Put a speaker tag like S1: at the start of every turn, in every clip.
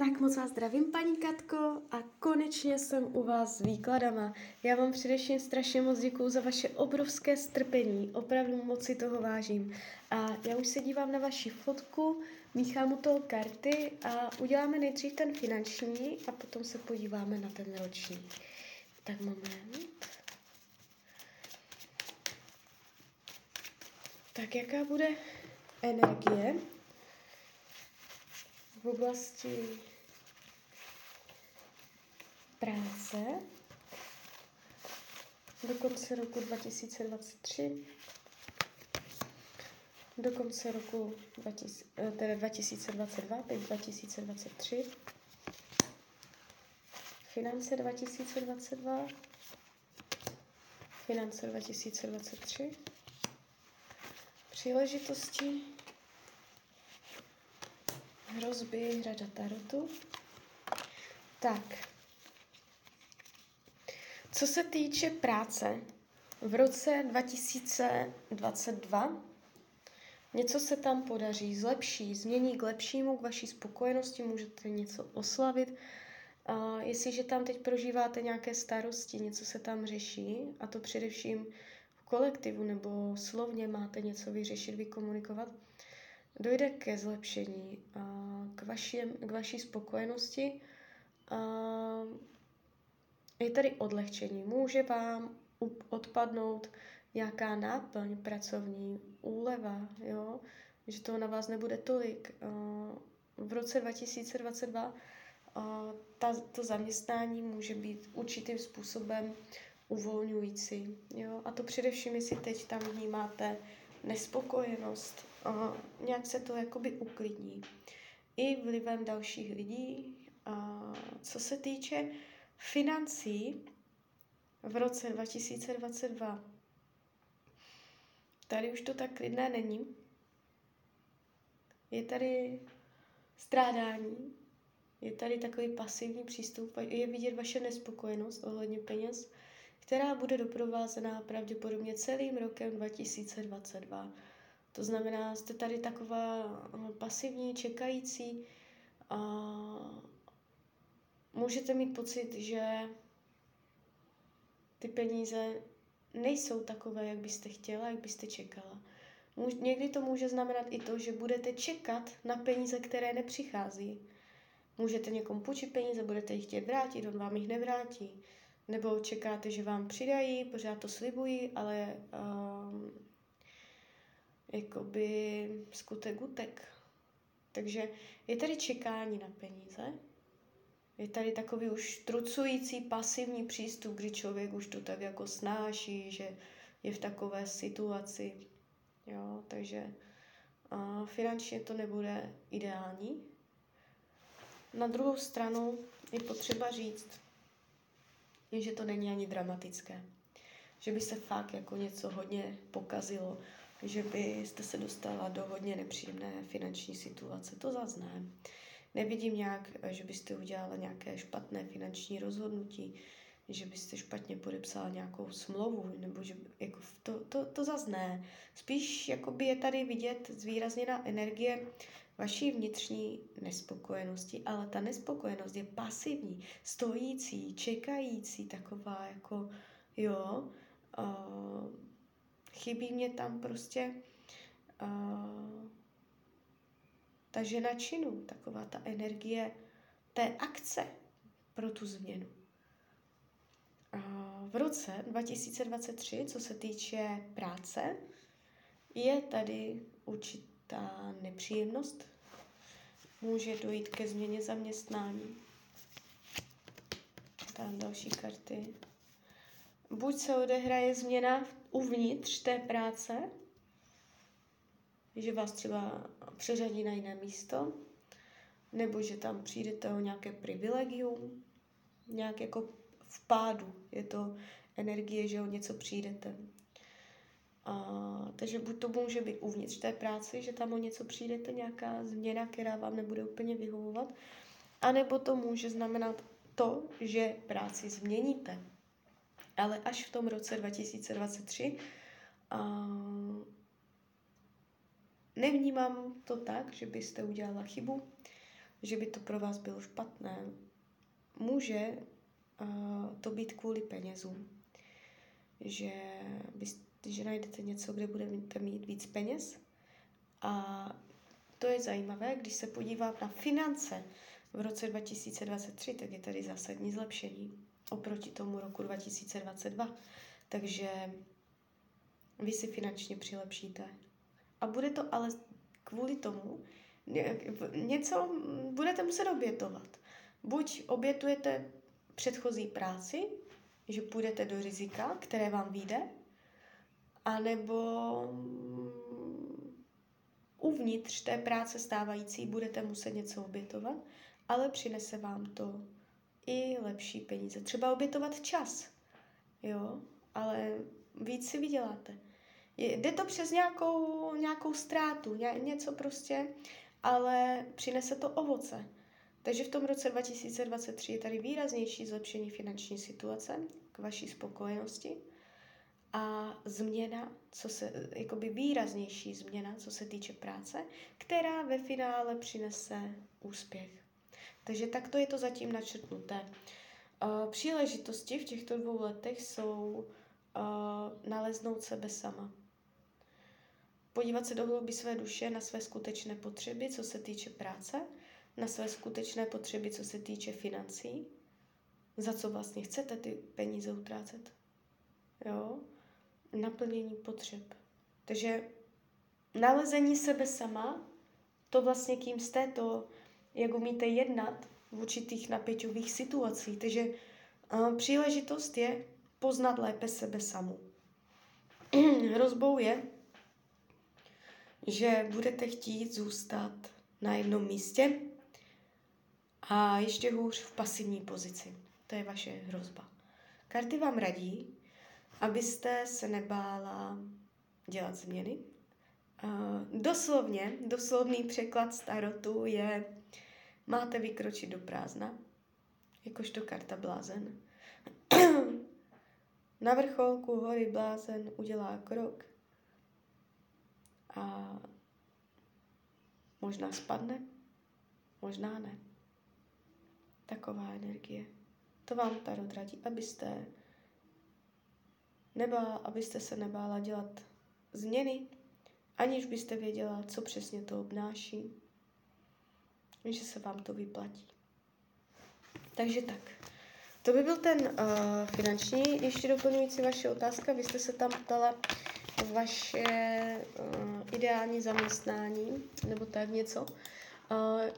S1: Tak moc vás zdravím, paní Katko, a konečně jsem u vás s výkladama. Já vám především strašně moc děkuju za vaše obrovské strpení, opravdu moc si toho vážím. A já už se dívám na vaši fotku, míchám u toho karty a uděláme nejdřív ten finanční a potom se podíváme na ten roční. Tak moment. Tak jaká bude energie v oblasti práce. Do konce roku 2023, do konce roku 20, eh, teda 2022, teď 2023, finance 2022, finance 2023, příležitosti, hrozby, hrada tarotu. Tak, co se týče práce, v roce 2022 něco se tam podaří, zlepší, změní k lepšímu, k vaší spokojenosti, můžete něco oslavit. A jestliže tam teď prožíváte nějaké starosti, něco se tam řeší, a to především v kolektivu nebo slovně máte něco vyřešit, vykomunikovat, dojde ke zlepšení, a k, vaši, k vaší spokojenosti. A je tady odlehčení. Může vám odpadnout nějaká náplň pracovní, úleva, jo? že toho na vás nebude tolik. V roce 2022 ta, to zaměstnání může být určitým způsobem uvolňující. Jo? A to především, jestli teď tam vnímáte nespokojenost, a nějak se to jakoby uklidní. I vlivem dalších lidí. A co se týče financí v roce 2022. Tady už to tak klidné není. Je tady strádání, je tady takový pasivní přístup, je vidět vaše nespokojenost ohledně peněz, která bude doprovázená pravděpodobně celým rokem 2022. To znamená, jste tady taková pasivní, čekající a můžete mít pocit, že ty peníze nejsou takové, jak byste chtěla, jak byste čekala. Někdy to může znamenat i to, že budete čekat na peníze, které nepřichází. Můžete někomu půjčit peníze, budete jich chtět vrátit, on vám jich nevrátí. Nebo čekáte, že vám přidají, pořád to slibují, ale um, jakoby skutek utek. Takže je tady čekání na peníze, je tady takový už trucující pasivní přístup, kdy člověk už to tak jako snáší, že je v takové situaci. Jo, takže a finančně to nebude ideální. Na druhou stranu je potřeba říct, že to není ani dramatické. Že by se fakt jako něco hodně pokazilo, že byste se dostala do hodně nepříjemné finanční situace. To zazné. Nevidím nějak, že byste udělala nějaké špatné finanční rozhodnutí, že byste špatně podepsala nějakou smlouvu, nebo že jako to, to, to zase ne. Spíš jakoby je tady vidět zvýrazněná energie vaší vnitřní nespokojenosti, ale ta nespokojenost je pasivní, stojící, čekající, taková jako, jo, uh, chybí mě tam prostě uh, ta žena činu, taková ta energie té akce pro tu změnu. A v roce 2023, co se týče práce, je tady určitá nepříjemnost. Může dojít ke změně zaměstnání. Tam další karty. Buď se odehraje změna uvnitř té práce, že vás třeba přeřadí na jiné místo, nebo že tam přijdete o nějaké privilegium, nějak jako v pádu. Je to energie, že o něco přijdete. A, takže buď to může být uvnitř té práce, že tam o něco přijdete, nějaká změna, která vám nebude úplně vyhovovat, anebo to může znamenat to, že práci změníte. Ale až v tom roce 2023 a, Nevnímám to tak, že byste udělala chybu. že by to pro vás bylo špatné. Může to být kvůli penězům. Že, byste, že najdete něco, kde budete mít víc peněz. A to je zajímavé, když se podívám na finance v roce 2023, tak je tady zásadní zlepšení oproti tomu roku 2022. Takže vy si finančně přilepšíte. A bude to ale kvůli tomu, něco budete muset obětovat. Buď obětujete předchozí práci, že půjdete do rizika, které vám vyjde, anebo uvnitř té práce stávající budete muset něco obětovat, ale přinese vám to i lepší peníze. Třeba obětovat čas, jo, ale víc si vyděláte. Jde to přes nějakou, nějakou ztrátu, ně, něco prostě, ale přinese to ovoce. Takže v tom roce 2023 je tady výraznější zlepšení finanční situace k vaší spokojenosti a změna, co se, jakoby výraznější změna, co se týče práce, která ve finále přinese úspěch. Takže takto je to zatím načrtnuté. Uh, příležitosti v těchto dvou letech jsou uh, naleznout sebe sama. Podívat se do hlouby své duše na své skutečné potřeby, co se týče práce, na své skutečné potřeby, co se týče financí, za co vlastně chcete ty peníze utrácet. Jo? Naplnění potřeb. Takže nalezení sebe sama, to vlastně kým jste, to jak umíte jednat v určitých napěťových situacích. Takže příležitost je poznat lépe sebe samu. Hrozbou je, že budete chtít zůstat na jednom místě a ještě hůř v pasivní pozici. To je vaše hrozba. Karty vám radí, abyste se nebála dělat změny. Doslovně, doslovný překlad starotu je máte vykročit do prázdna, jakožto karta blázen. Na vrcholku hory blázen udělá krok a možná spadne, možná ne. Taková energie. To vám Tarot radí, abyste, nebála, abyste se nebála dělat změny, aniž byste věděla, co přesně to obnáší, že se vám to vyplatí. Takže tak. To by byl ten uh, finanční, ještě doplňující vaše otázka. Vy jste se tam ptala vaše uh, ideální zaměstnání, nebo tak něco. Uh,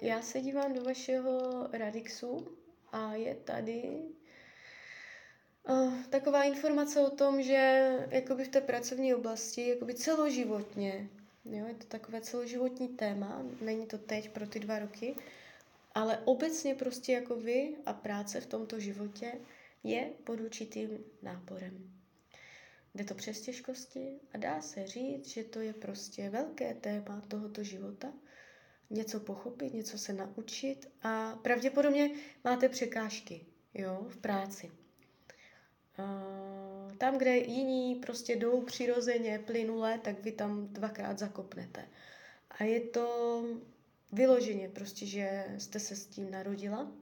S1: já se dívám do vašeho Radixu a je tady uh, taková informace o tom, že jakoby v té pracovní oblasti, jakoby celoživotně Jo, je to takové celoživotní téma, není to teď pro ty dva roky, ale obecně prostě jako vy a práce v tomto životě je pod určitým náporem. Jde to přes těžkosti a dá se říct, že to je prostě velké téma tohoto života. Něco pochopit, něco se naučit a pravděpodobně máte překážky jo, v práci. Tam, kde jiní prostě jdou přirozeně, plynule, tak vy tam dvakrát zakopnete. A je to vyloženě prostě, že jste se s tím narodila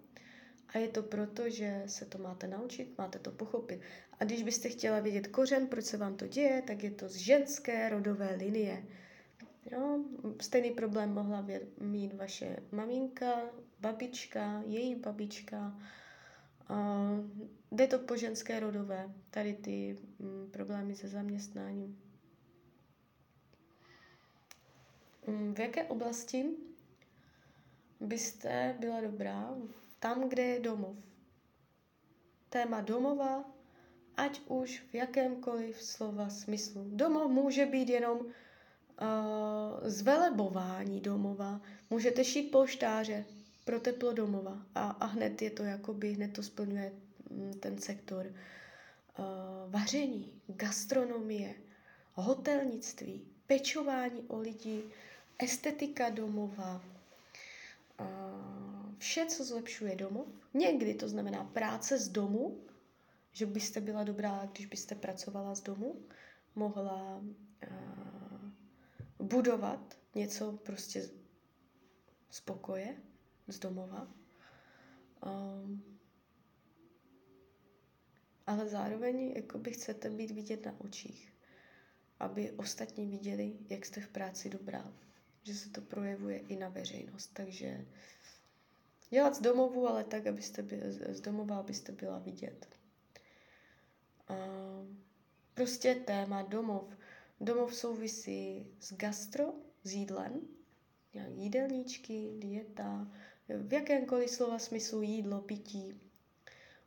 S1: a je to proto, že se to máte naučit, máte to pochopit. A když byste chtěla vědět kořen, proč se vám to děje, tak je to z ženské rodové linie. Jo, stejný problém mohla mít vaše maminka, babička, její babička, Uh, jde to po ženské rodové, tady ty um, problémy se zaměstnáním. Um, v jaké oblasti byste byla dobrá? Tam, kde je domov. Téma domova, ať už v jakémkoliv slova smyslu. Domov může být jenom uh, zvelebování domova. Můžete šít polštáře, pro teplo domova. A, a hned je to jakoby, hned to splňuje mm, ten sektor uh, vaření, gastronomie, hotelnictví, pečování o lidi, estetika domova, uh, vše, co zlepšuje domov. Někdy to znamená práce z domu, že byste byla dobrá, když byste pracovala z domu, mohla uh, budovat něco prostě z pokoje, z domova. Um, ale zároveň jakoby chcete být vidět na očích, aby ostatní viděli, jak jste v práci dobrá, že se to projevuje i na veřejnost. Takže dělat z domovu, ale tak, abyste byli, z domova, abyste byla vidět. Prostě téma domov. Domov souvisí s gastro, s jídlem, jídelníčky, dieta, v jakémkoliv slova smyslu jídlo, pití,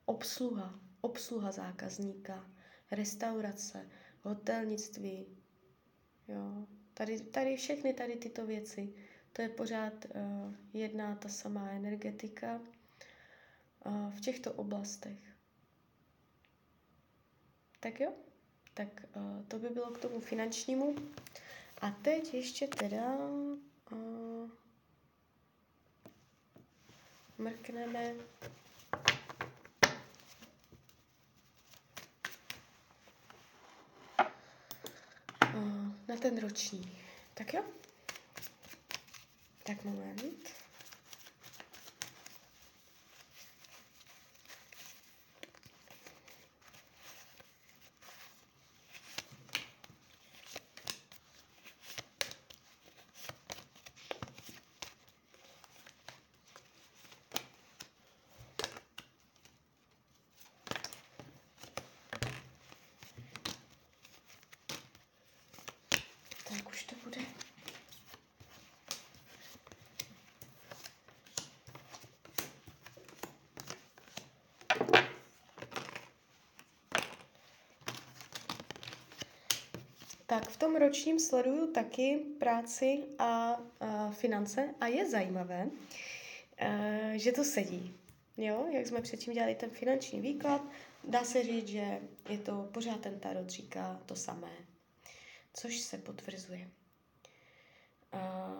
S1: obsluha, obsluha zákazníka, restaurace, hotelnictví, jo. Tady, tady všechny tady tyto věci, to je pořád uh, jedna ta samá energetika uh, v těchto oblastech. Tak jo, tak uh, to by bylo k tomu finančnímu. A teď ještě teda uh, mrkneme na ten roční. Tak jo? Tak moment. Tak v tom ročním sleduju taky práci a, a finance a je zajímavé, e, že to sedí. Jo, jak jsme předtím dělali ten finanční výklad, dá se říct, že je to pořád ten tarot říká to samé, což se potvrzuje. A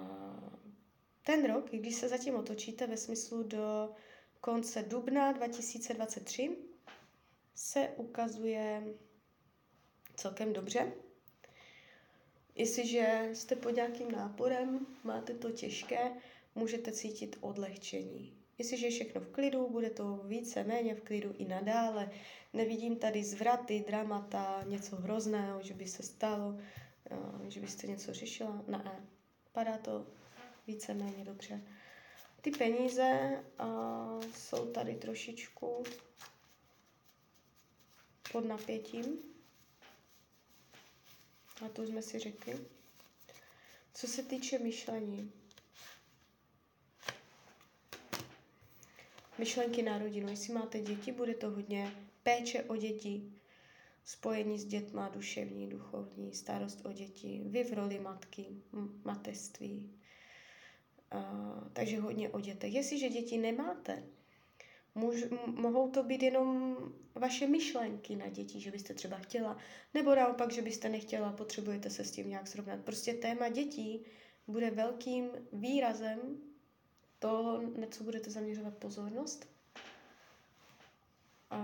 S1: ten rok, když se zatím otočíte ve smyslu do konce dubna 2023, se ukazuje celkem dobře. Jestliže jste pod nějakým náporem, máte to těžké, můžete cítit odlehčení. Jestliže je všechno v klidu, bude to více méně v klidu i nadále. Nevidím tady zvraty, dramata, něco hrozného, že by se stalo, že byste něco řešila. Ne, padá to více méně dobře. Ty peníze uh, jsou tady trošičku pod napětím. A to jsme si řekli. Co se týče myšlení. Myšlenky na rodinu. Jestli máte děti, bude to hodně péče o děti, spojení s dětma, duševní, duchovní, starost o děti, vy v roli matky, mateřství. Uh, takže hodně o dětech. Jestliže děti nemáte, Můž, mohou to být jenom vaše myšlenky na děti, že byste třeba chtěla, nebo naopak, že byste nechtěla, potřebujete se s tím nějak srovnat. Prostě téma dětí bude velkým výrazem toho, na co budete zaměřovat pozornost. A,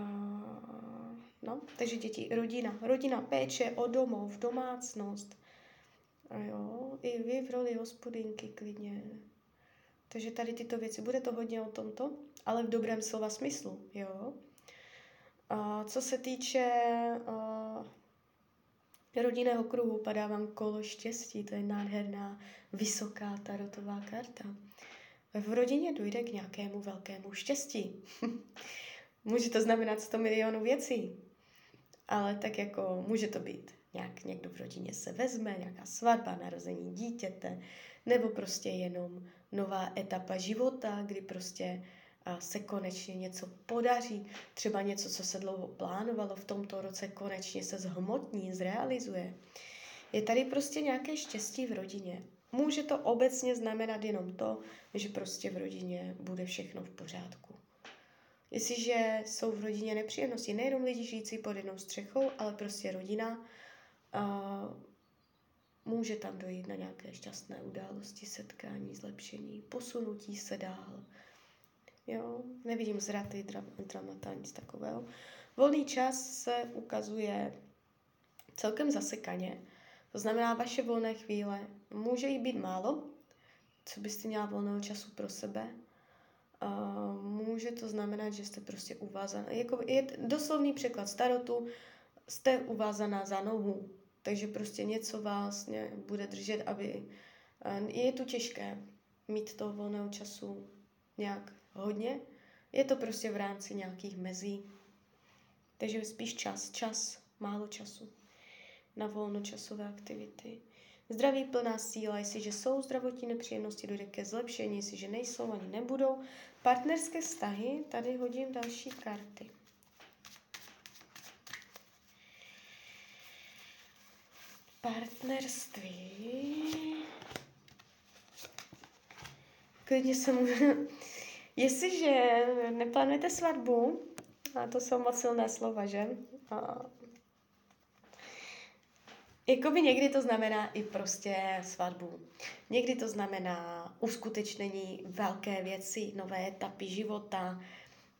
S1: no, takže děti, rodina, rodina, péče o domov, domácnost. A jo, i vy v roli hospodinky klidně. Takže tady tyto věci, bude to hodně o tomto ale v dobrém slova smyslu, jo. A co se týče uh, rodinného kruhu, padá vám kolo štěstí, to je nádherná, vysoká tarotová karta. V rodině dojde k nějakému velkému štěstí. může to znamenat 100 milionů věcí, ale tak jako může to být nějak někdo v rodině se vezme, nějaká svatba, narození dítěte, nebo prostě jenom nová etapa života, kdy prostě se konečně něco podaří, třeba něco, co se dlouho plánovalo v tomto roce, konečně se zhmotní, zrealizuje. Je tady prostě nějaké štěstí v rodině. Může to obecně znamenat jenom to, že prostě v rodině bude všechno v pořádku. Jestliže jsou v rodině nepříjemnosti, nejenom lidi žijící pod jednou střechou, ale prostě rodina, může tam dojít na nějaké šťastné události, setkání, zlepšení, posunutí se dál, Jo, nevidím zraty, dramata, nic takového. Volný čas se ukazuje celkem zasekaně. To znamená, vaše volné chvíle může jí být málo, co byste měla volného času pro sebe, může to znamenat, že jste prostě uvázaná. Jako je doslovný překlad starotu, jste uvázaná za nohu. Takže prostě něco vás ne, bude držet, aby... Je tu těžké mít toho volného času nějak hodně. Je to prostě v rámci nějakých mezí. Takže spíš čas, čas, málo času na volnočasové aktivity. Zdraví plná síla, jestliže jsou zdravotní nepříjemnosti, dojde ke zlepšení, jestliže nejsou ani nebudou. Partnerské vztahy, tady hodím další karty. Partnerství. Klidně se můžu... Jestliže neplánujete svatbu, a to jsou moc silné slova, že? A Jakoby někdy to znamená i prostě svatbu. Někdy to znamená uskutečnění velké věci, nové etapy života,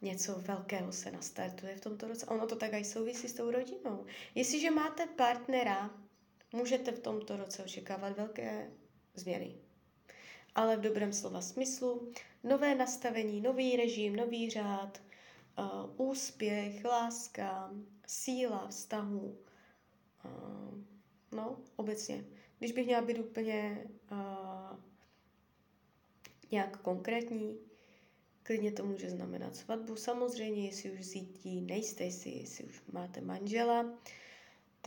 S1: něco velkého se nastartuje v tomto roce. Ono to tak i souvisí s tou rodinou. Jestliže máte partnera, můžete v tomto roce očekávat velké změny. Ale v dobrém slova smyslu, nové nastavení, nový režim, nový řád, uh, úspěch, láska, síla vztahu, uh, No, obecně. Když bych měla být úplně uh, nějak konkrétní, klidně to může znamenat svatbu. Samozřejmě, jestli už zítí nejste si, jestli už máte manžela,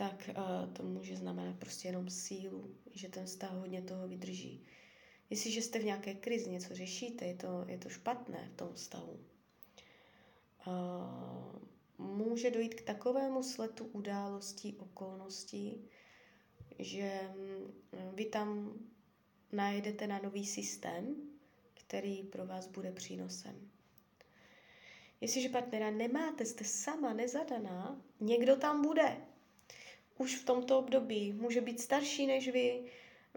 S1: tak uh, to může znamenat prostě jenom sílu, že ten vztah hodně toho vydrží. Jestliže jste v nějaké krizi, něco řešíte, je to, je to špatné v tom vztahu. Uh, může dojít k takovému sletu událostí, okolností, že mm, vy tam najedete na nový systém, který pro vás bude přínosem. Jestliže partnera nemáte, jste sama nezadaná, někdo tam bude. Už v tomto období může být starší než vy,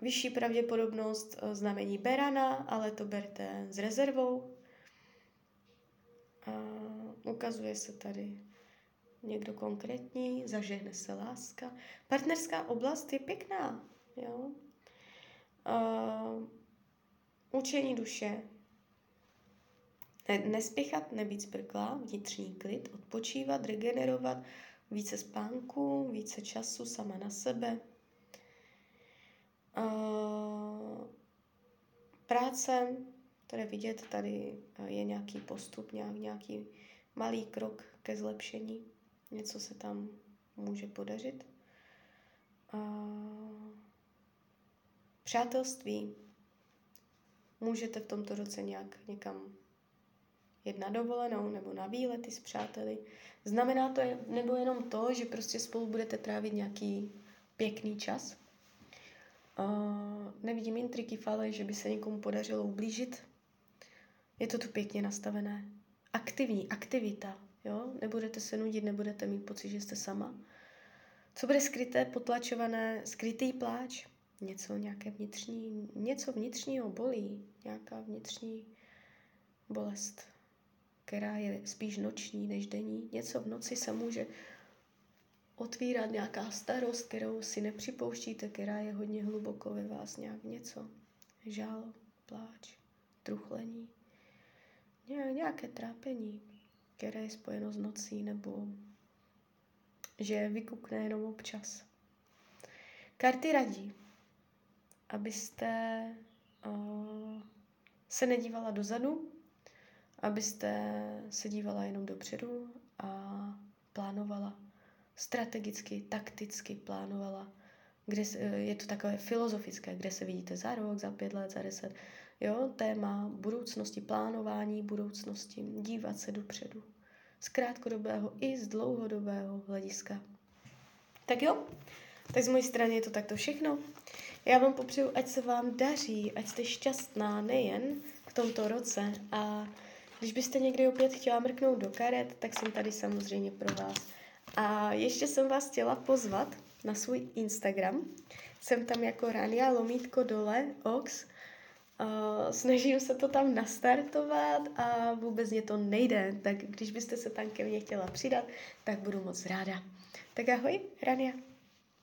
S1: vyšší pravděpodobnost eh, znamení berana, ale to berte s rezervou. A ukazuje se tady někdo konkrétní, zažehne se láska. Partnerská oblast je pěkná, jo. Uh, učení duše. Ne, nespěchat, nebýt zbrklá, vnitřní klid, odpočívat, regenerovat, více spánku, více času sama na sebe. Práce, které vidět, tady je nějaký postup, nějak, nějaký malý krok ke zlepšení něco se tam může podařit. Přátelství. Můžete v tomto roce nějak někam jet na dovolenou nebo na výlety s přáteli. Znamená to nebo jenom to, že prostě spolu budete trávit nějaký pěkný čas. Uh, nevidím intriky fale, že by se někomu podařilo ublížit. Je to tu pěkně nastavené. Aktivní, aktivita, Jo? Nebudete se nudit, nebudete mít pocit, že jste sama. Co bude skryté, potlačované, skrytý pláč, něco, nějaké vnitřní, něco vnitřního bolí, nějaká vnitřní bolest, která je spíš noční než denní. Něco v noci se může otvírat nějaká starost, kterou si nepřipouštíte, která je hodně hluboko ve vás, nějak něco. Žal, pláč, truchlení, nějaké trápení které je spojeno s nocí, nebo že vykukne jenom občas. Karty radí, abyste uh, se nedívala dozadu, abyste se dívala jenom dopředu a plánovala strategicky, takticky plánovala, kde je to takové filozofické, kde se vidíte za rok, za pět let, za deset. Jo, téma budoucnosti, plánování budoucnosti, dívat se dopředu. Z krátkodobého i z dlouhodobého hlediska. Tak jo, tak z mojí strany je to takto všechno. Já vám popřeju, ať se vám daří, ať jste šťastná nejen v tomto roce a když byste někdy opět chtěla mrknout do karet, tak jsem tady samozřejmě pro vás. A ještě jsem vás chtěla pozvat na svůj Instagram. Jsem tam jako Rania Lomítko dole, Ox, Uh, snažím se to tam nastartovat a vůbec mě to nejde, tak když byste se tam ke mně chtěla přidat, tak budu moc ráda. Tak ahoj, Rania.